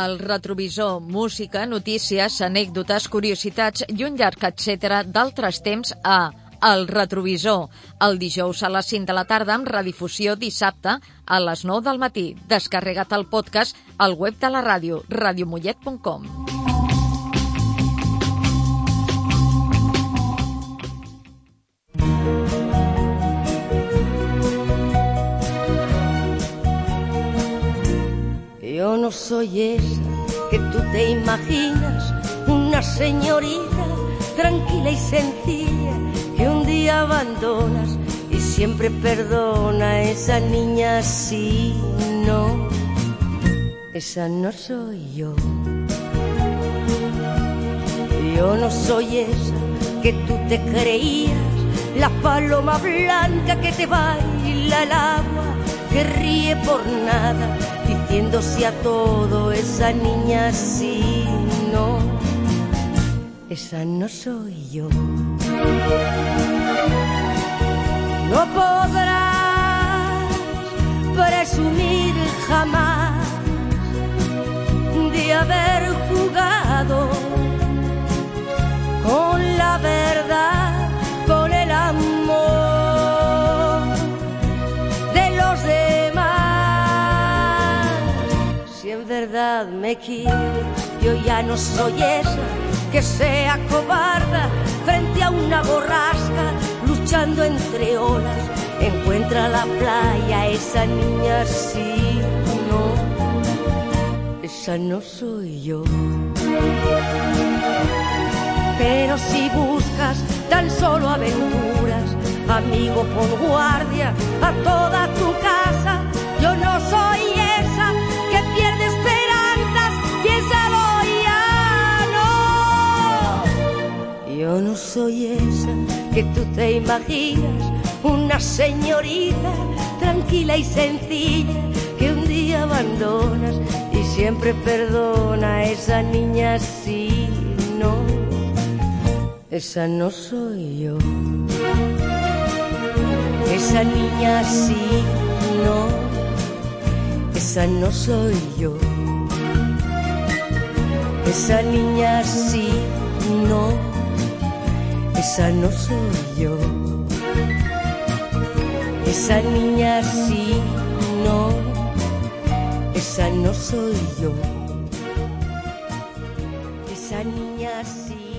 El retrovisor, música, notícies, anècdotes, curiositats i un llarg etc d'altres temps a El retrovisor, el dijous a les 5 de la tarda amb redifusió dissabte a les 9 del matí. Descarrega't el podcast al web de la ràdio, radiomollet.com. soy esa que tú te imaginas, una señorita tranquila y sencilla que un día abandonas y siempre perdona esa niña si no. Esa no soy yo. Yo no soy esa que tú te creías, la paloma blanca que te baila el agua, que ríe por nada, a todo esa niña sí, no. Esa no soy yo. No podrás presumir jamás de haber jugado me quieres, yo ya no soy esa que sea cobarda frente a una borrasca, luchando entre olas. Encuentra la playa esa niña, sí, no, esa no soy yo. Pero si buscas tan solo aventuras, amigo, pon guardia a toda tu casa. Yo no soy soy esa que tú te imaginas, una señorita tranquila y sencilla que un día abandonas y siempre perdona a esa niña sí, no. Esa no soy yo. Esa niña sí, no. Esa no soy yo. Esa niña sí, no. Esa no soy yo. Esa niña sí, no. Esa no soy yo. Esa niña sí,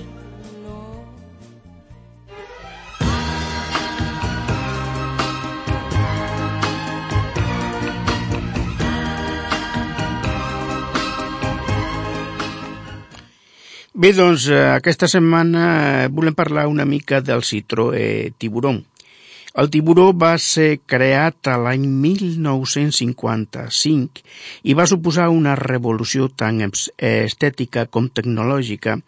Bé, doncs eh, aquesta setmana eh, volem parlar una mica del Citroën Tiburon. El tiburó va ser creat a l'any 1955 i va suposar una revolució tan estètica com tecnològica.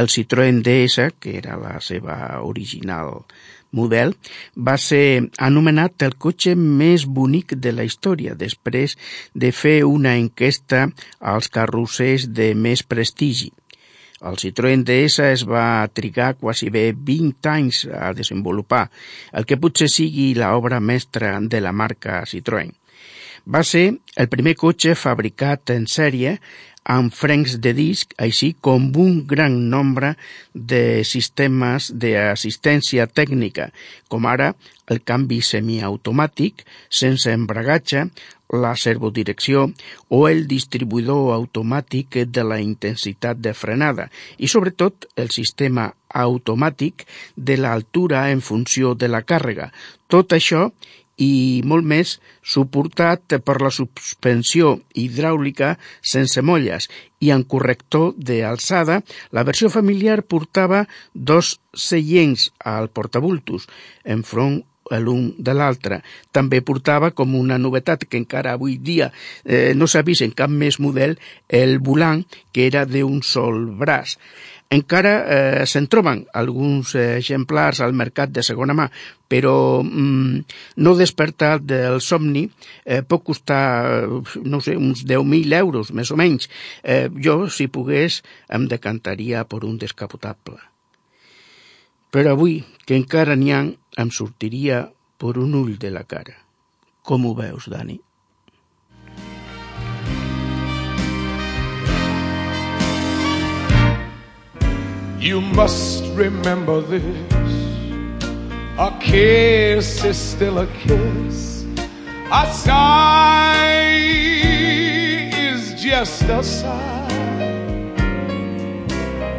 El Citroën DS, que era la seva original model, va ser anomenat el cotxe més bonic de la història després de fer una enquesta als carrossers de més prestigi. El Citroën DS es va trigar quasi bé 20 anys a desenvolupar, el que potser sigui l'obra mestra de la marca Citroën. Va ser el primer cotxe fabricat en sèrie amb frens de disc, així com un gran nombre de sistemes d'assistència tècnica, com ara el canvi semiautomàtic, sense embragatge, la servodirecció o el distribuïdor automàtic de la intensitat de frenada i, sobretot, el sistema automàtic de l'altura en funció de la càrrega. Tot això i molt més suportat per la suspensió hidràulica sense molles i en corrector d'alçada, la versió familiar portava dos seients al portabultos enfront l'un de l'altre. També portava com una novetat que encara avui dia eh, no s'ha vist en cap més model el volant que era d'un sol braç. Encara eh, se'n troben alguns exemplars al mercat de segona mà, però mm, no despertar del somni eh, pot costar, no sé, uns 10.000 euros, més o menys. Eh, jo, si pogués, em decantaria per un descapotable. Però avui, que encara n'hi ha, em sortiria per un ull de la cara. Com ho veus, Dani? You must remember this. A kiss is still a kiss. A sigh is just a sigh.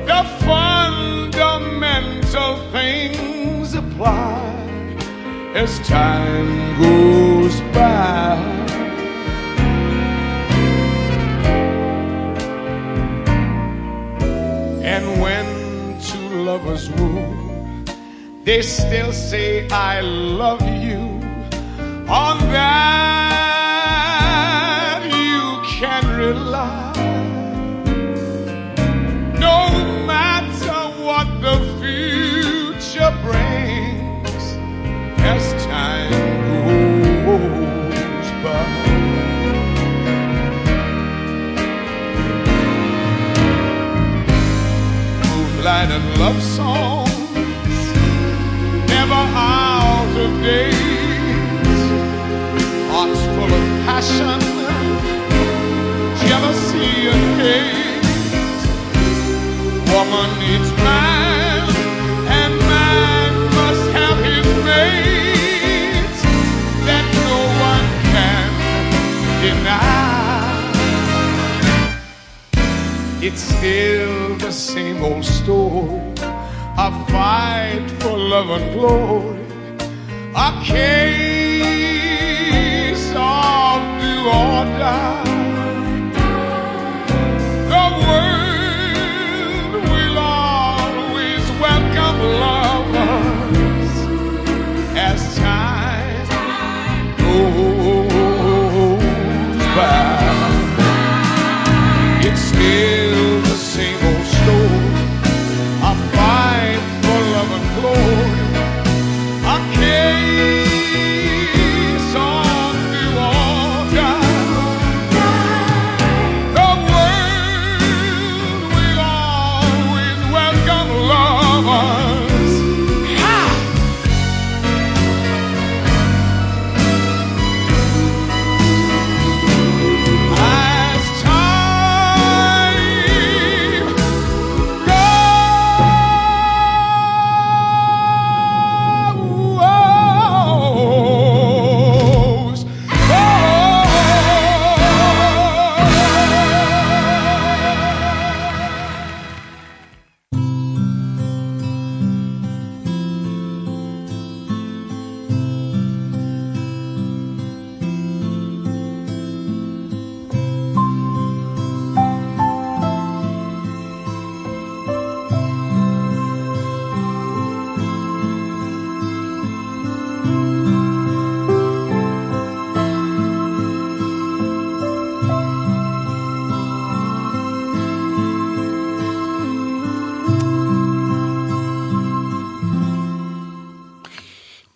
The fundamental things apply as time goes by. And when two lovers woo, they still say, I love you. On that and love songs, never out of date. Hearts full of passion, jealousy and hate. Woman needs man, and man must have his mate that no one can deny. It's still same old story. A fight for love and glory. A case of do or die.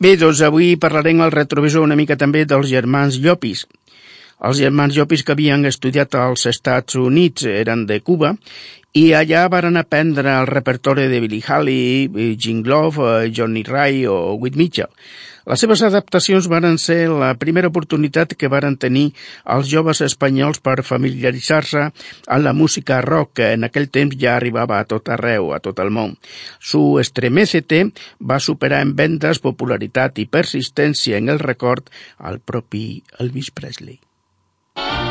Bé, doncs avui parlarem al retrovisor una mica també dels germans Llopis. Els germans Llopis que havien estudiat als Estats Units eren de Cuba i allà varen aprendre el repertori de Billy Haley, Jim Love, Johnny Ray o Whit Mitchell. Les seves adaptacions varen ser la primera oportunitat que varen tenir els joves espanyols per familiaritzar-se amb la música rock que en aquell temps ja arribava a tot arreu, a tot el món. Su Estremecete va superar en vendes, popularitat i persistència en el record al propi Elvis Presley. Ay,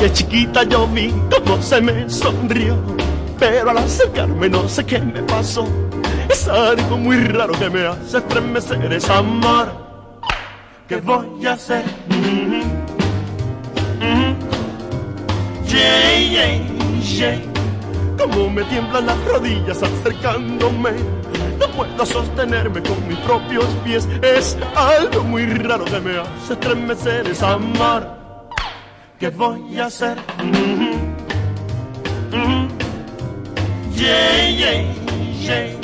qué chiquita yo vi cómo se me sonrió. Pero al acercarme no sé qué me pasó. Es algo muy raro que me hace estremecer, es amar. ¿Qué voy a hacer? Mm -hmm. Yeah, yeah, Como me tiemblan las rodillas acercándome. No puedo sostenerme con mis propios pies. Es algo muy raro que me hace estremecer, es amar. ¿Qué voy a hacer? Mm -hmm. Mm. Yeah, yeah.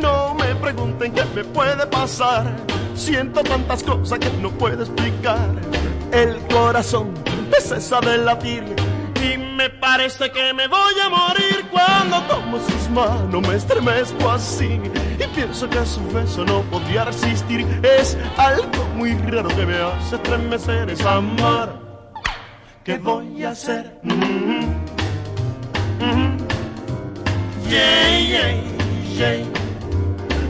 No me pregunten qué me puede pasar. Siento tantas cosas que no puedo explicar. El corazón me cesa de latir y me parece que me voy a morir cuando tomo sus manos. Me estremezco así y pienso que a su beso no podría resistir. Es algo muy raro que me hace estremecer, es amar. ¿Qué voy a hacer? Mm -hmm. Mm. Yeah, yeah, yeah.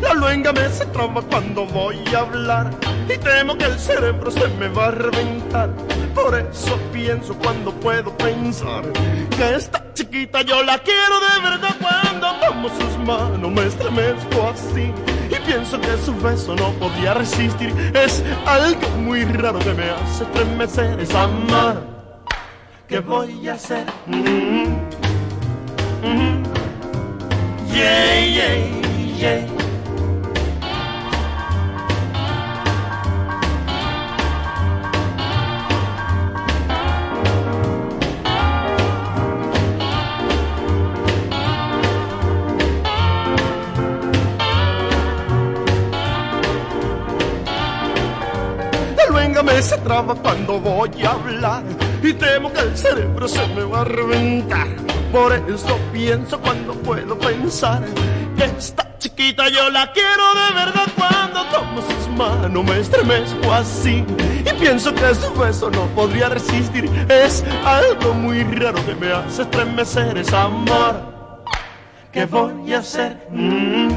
La luenga me se traba cuando voy a hablar y temo que el cerebro se me va a reventar. Por eso pienso cuando puedo pensar que esta chiquita yo la quiero de verdad. Cuando tomo sus manos me estremezco así y pienso que su beso no podía resistir. Es algo muy raro que me hace estremecer, es amar. ¿Qué voy a hacer? Mm -hmm. Mm -hmm. Yeah, yeah, yeah. me se traba cuando voy a hablar y temo que el cerebro se me va a reventar. Por eso pienso cuando puedo pensar que esta chiquita yo la quiero de verdad cuando tomo sus manos me estremezco así y pienso que su beso no podría resistir. Es algo muy raro que me hace estremecer, es amor. ¿Qué voy a hacer? Mm -hmm.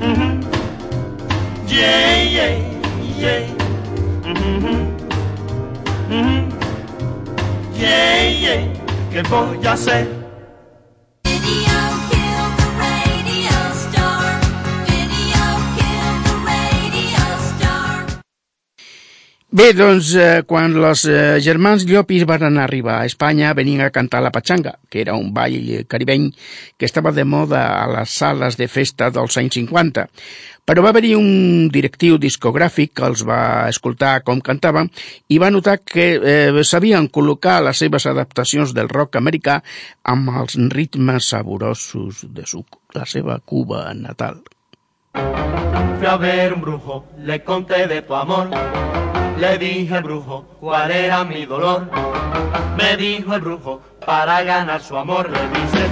Mm -hmm. Yeah, yeah. ¿Qué voy a Bé, doncs, eh, quan els eh, germans Llopis van arribar a Espanya venien a cantar la patxanga, que era un ball caribeny que estava de moda a les sales de festa dels anys 50. Però va haver-hi un directiu discogràfic que els va escoltar com cantaven i va notar que eh, sabien col·locar les seves adaptacions del rock americà amb els ritmes saborosos de su, la seva Cuba natal. Fui a ver un brujo, le conté de tu amor. Le dije al brujo cuál era mi dolor. Me dijo el brujo, para ganar su amor, le dice.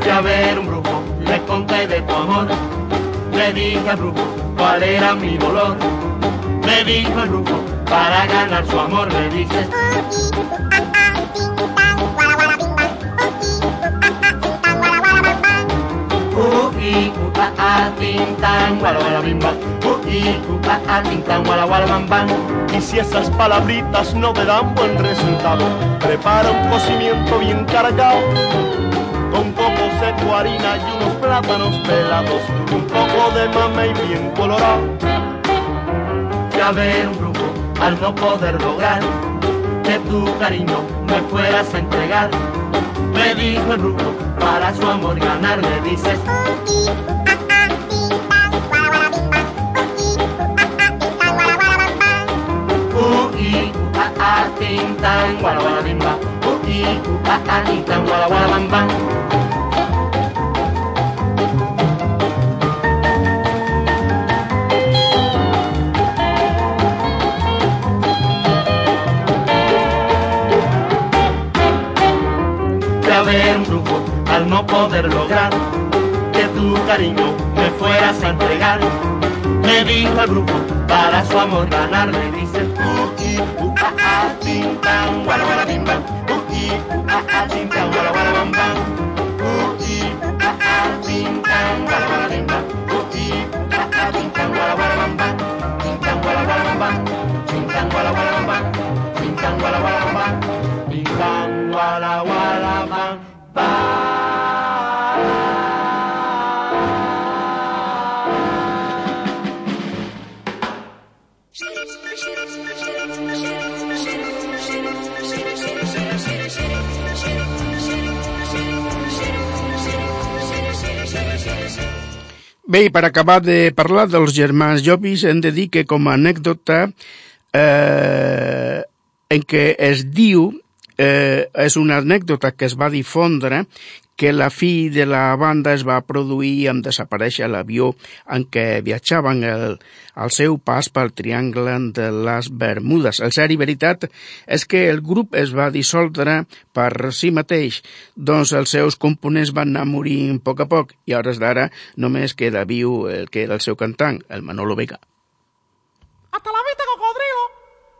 Fui a ver un brujo, le conté de tu amor. Le dije al brujo cuál era mi dolor. Me dijo el brujo, para ganar su amor le dices Uki, uka, a, tin, tan, wala, wala, bim, bam. Uki, uka, a, tin, tan, wala, wala, bam, bam. Y si esas palabritas no te dan buen resultado, prepara un cocimiento bien cargado. Con coco seco, harina y unos plátanos pelados, un poco de mame y bien colorado. Ya ver un al no poder lograr que tu cariño me fueras a entregar. Me dijo el brujo, para su amor ganar, le dices. Uki, a, a, tin, tan, wala, wala, bim, bam. Uki, a, a, tin, tan, bam, bam. ver un brujo al no poder lograr que tu cariño me fueras a entregar. Me dijo el brujo para su amor ganar, le dice uki, uka, a, bim, bam. Uki, uka, a, tin, tan, wala, wala, bam, bam. Uki, uka, a, bim, bam. Uki, uka, a, tin, Bé, per acabar de parlar dels germans Llopis, hem de dir que com a anècdota eh, en què es diu, eh, és una anècdota que es va difondre que la fi de la banda es va produir en desaparèixer l'avió en què viatjaven el, el seu pas pel Triangle de les Bermudes. El cert i veritat és que el grup es va dissoldre per si mateix, doncs els seus components van anar morint a poc a poc i a hores d'ara només queda viu el que era el seu cantant, el Manolo Vega. Hasta la vista, cocodrilo.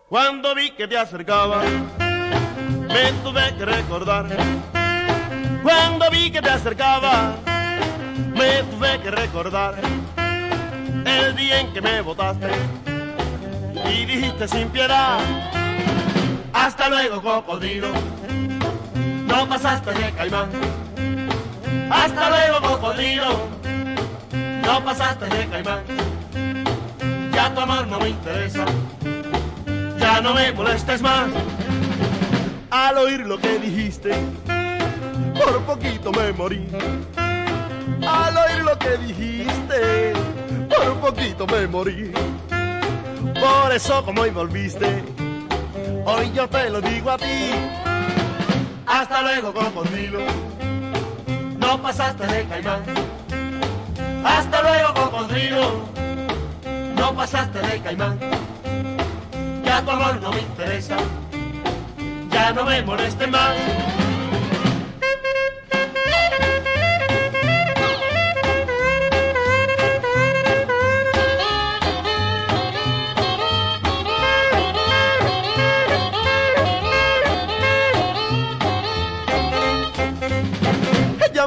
Cuando vi que te acercaba, me tuve que recordar Cuando vi que te acercaba, me tuve que recordar el día en que me botaste y dijiste sin piedad, hasta luego cocodrilo, no pasaste de caimán. Hasta luego cocodrilo, no pasaste de caimán. Ya tu amor no me interesa, ya no me molestes más. Al oír lo que dijiste, por poquito me morí. Al oír lo que dijiste, por poquito me morí. Por eso como hoy volviste, hoy yo te lo digo a ti. Hasta luego, cocodrilo, no pasaste de caimán. Hasta luego, cocodrilo, no pasaste de caimán. Ya tu amor no me interesa, ya no me moleste más.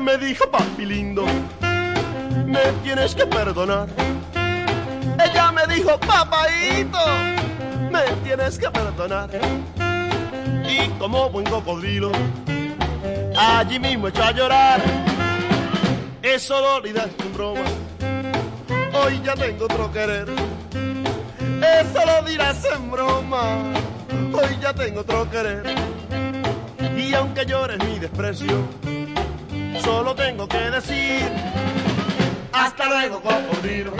Me dijo, papi lindo, me tienes que perdonar. Ella me dijo, papaito, me tienes que perdonar. Y como buen cocodrilo, allí mismo echó a llorar. Eso lo olvidaste en broma, hoy ya tengo otro querer. Eso lo dirás en broma, hoy ya tengo otro querer. Y aunque llores mi desprecio, solo tengo que decir hasta luego cocodrilo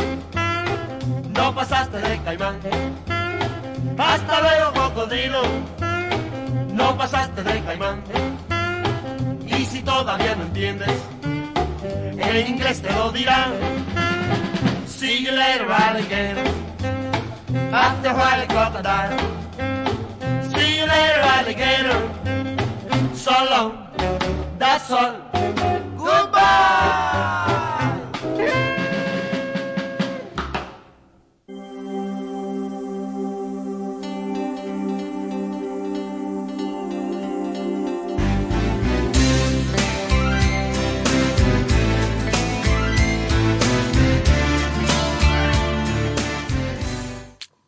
no pasaste de caimán. Hasta luego cocodrilo no pasaste de caimán. Y si todavía no entiendes en inglés te lo dirán. See you later alligator after a while crocodile see you later alligator so long that's all Goodbye.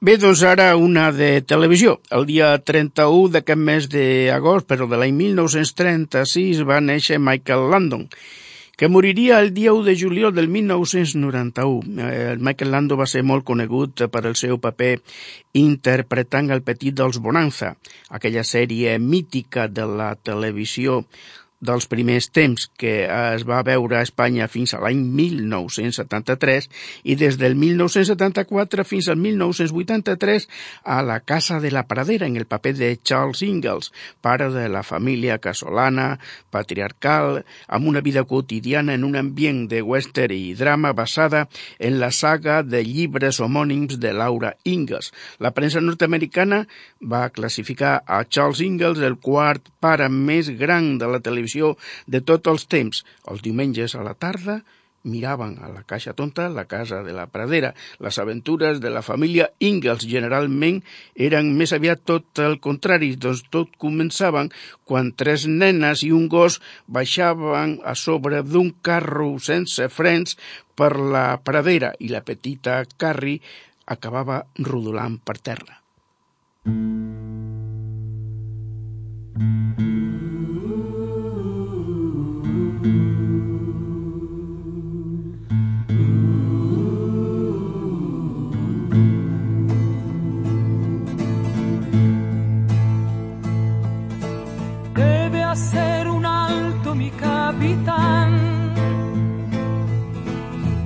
Bé, doncs ara una de televisió. El dia 31 d'aquest mes d'agost, però de l'any 1936, va néixer Michael Landon, que moriria el dia 1 de juliol del 1991. El Michael Landon va ser molt conegut per el seu paper interpretant el petit dels Bonanza, aquella sèrie mítica de la televisió dels primers temps que es va veure a Espanya fins a l'any 1973 i des del 1974 fins al 1983 a la Casa de la Pradera en el paper de Charles Ingalls, pare de la família casolana, patriarcal, amb una vida quotidiana en un ambient de western i drama basada en la saga de llibres homònims de Laura Ingalls. La premsa nord-americana va classificar a Charles Ingalls el quart pare més gran de la televisió televisió de tots els temps. Els diumenges a la tarda miraven a la caixa tonta la casa de la pradera. Les aventures de la família Ingalls generalment eren més aviat tot el contrari, doncs tot començaven quan tres nenes i un gos baixaven a sobre d'un carro sense frens per la pradera i la petita Carrie acabava rodolant per terra. Mm -hmm.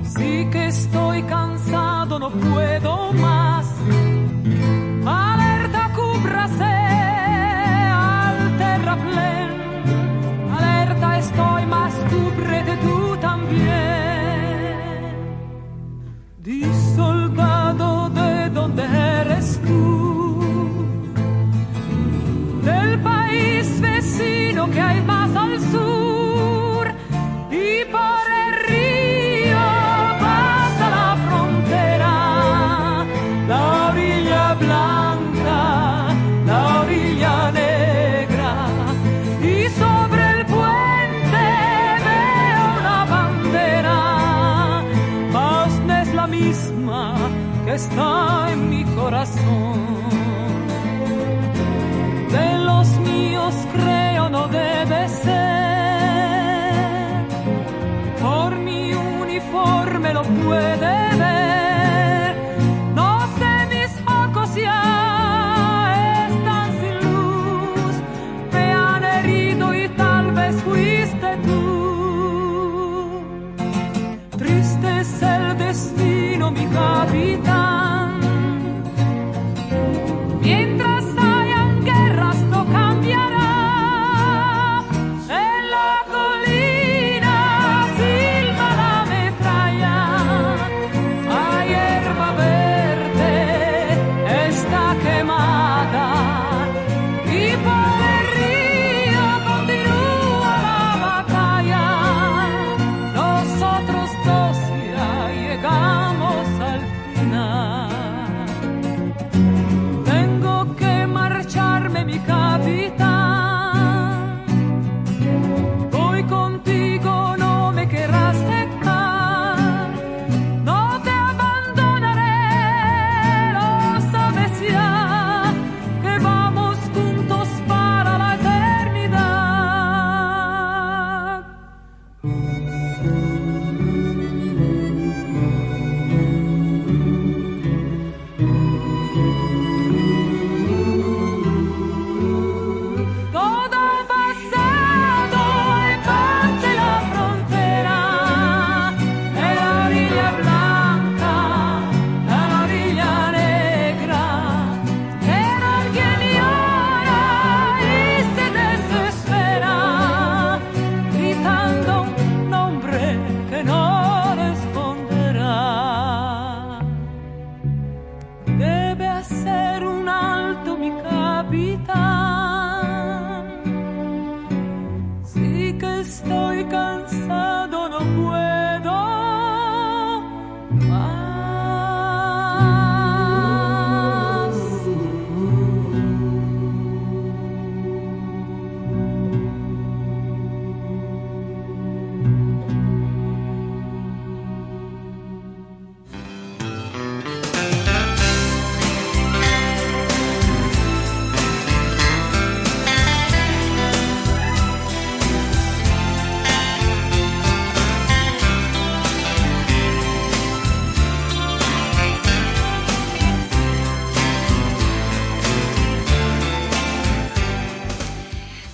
Sí que estoy cansado, no puedo más.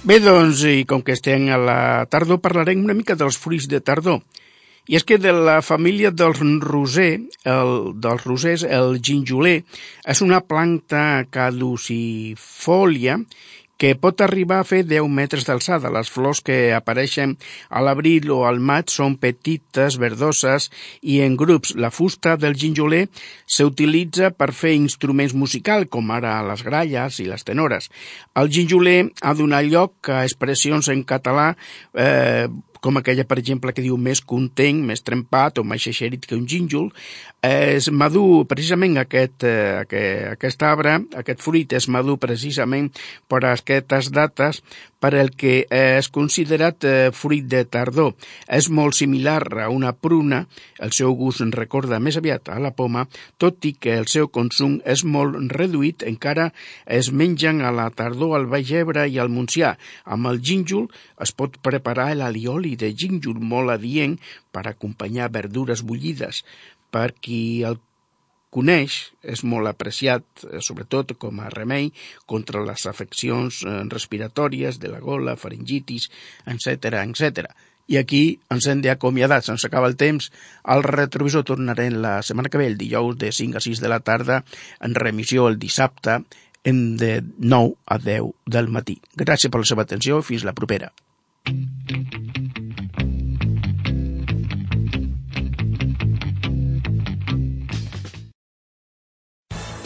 Bé, doncs, i com que estem a la tardor, parlarem una mica dels fruits de tardor. I és que de la família dels roser, el, dels rosers, el ginjoler, és una planta caducifòlia que pot arribar a fer 10 metres d'alçada. Les flors que apareixen a l'abril o al maig són petites, verdoses i en grups. La fusta del ginjoler s'utilitza per fer instruments musicals, com ara les gralles i les tenores. El ginjoler ha donat lloc a expressions en català eh, com aquella, per exemple, que diu més content, més trempat o més xeixerit que un gínjol, és madur precisament aquest, eh, aquest, aquest arbre, aquest fruit és madur precisament per aquestes dates per el que és considerat eh, fruit de tardor. És molt similar a una pruna, el seu gust ens recorda més aviat a la poma, tot i que el seu consum és molt reduït, encara es mengen a la tardor al Baix Ebre i al Montsià. Amb el gínjol es pot preparar l'alioli de gínjol molt adient per acompanyar verdures bullides. Per qui el coneix, és molt apreciat, eh, sobretot com a remei contra les afeccions eh, respiratòries de la gola, faringitis, etc etc. I aquí ens hem d'acomiadar, se'ns acaba el temps. Al retrovisor tornarem la setmana que ve, el dijous de 5 a 6 de la tarda, en remissió el dissabte, en de 9 a 10 del matí. Gràcies per la seva atenció, fins la propera.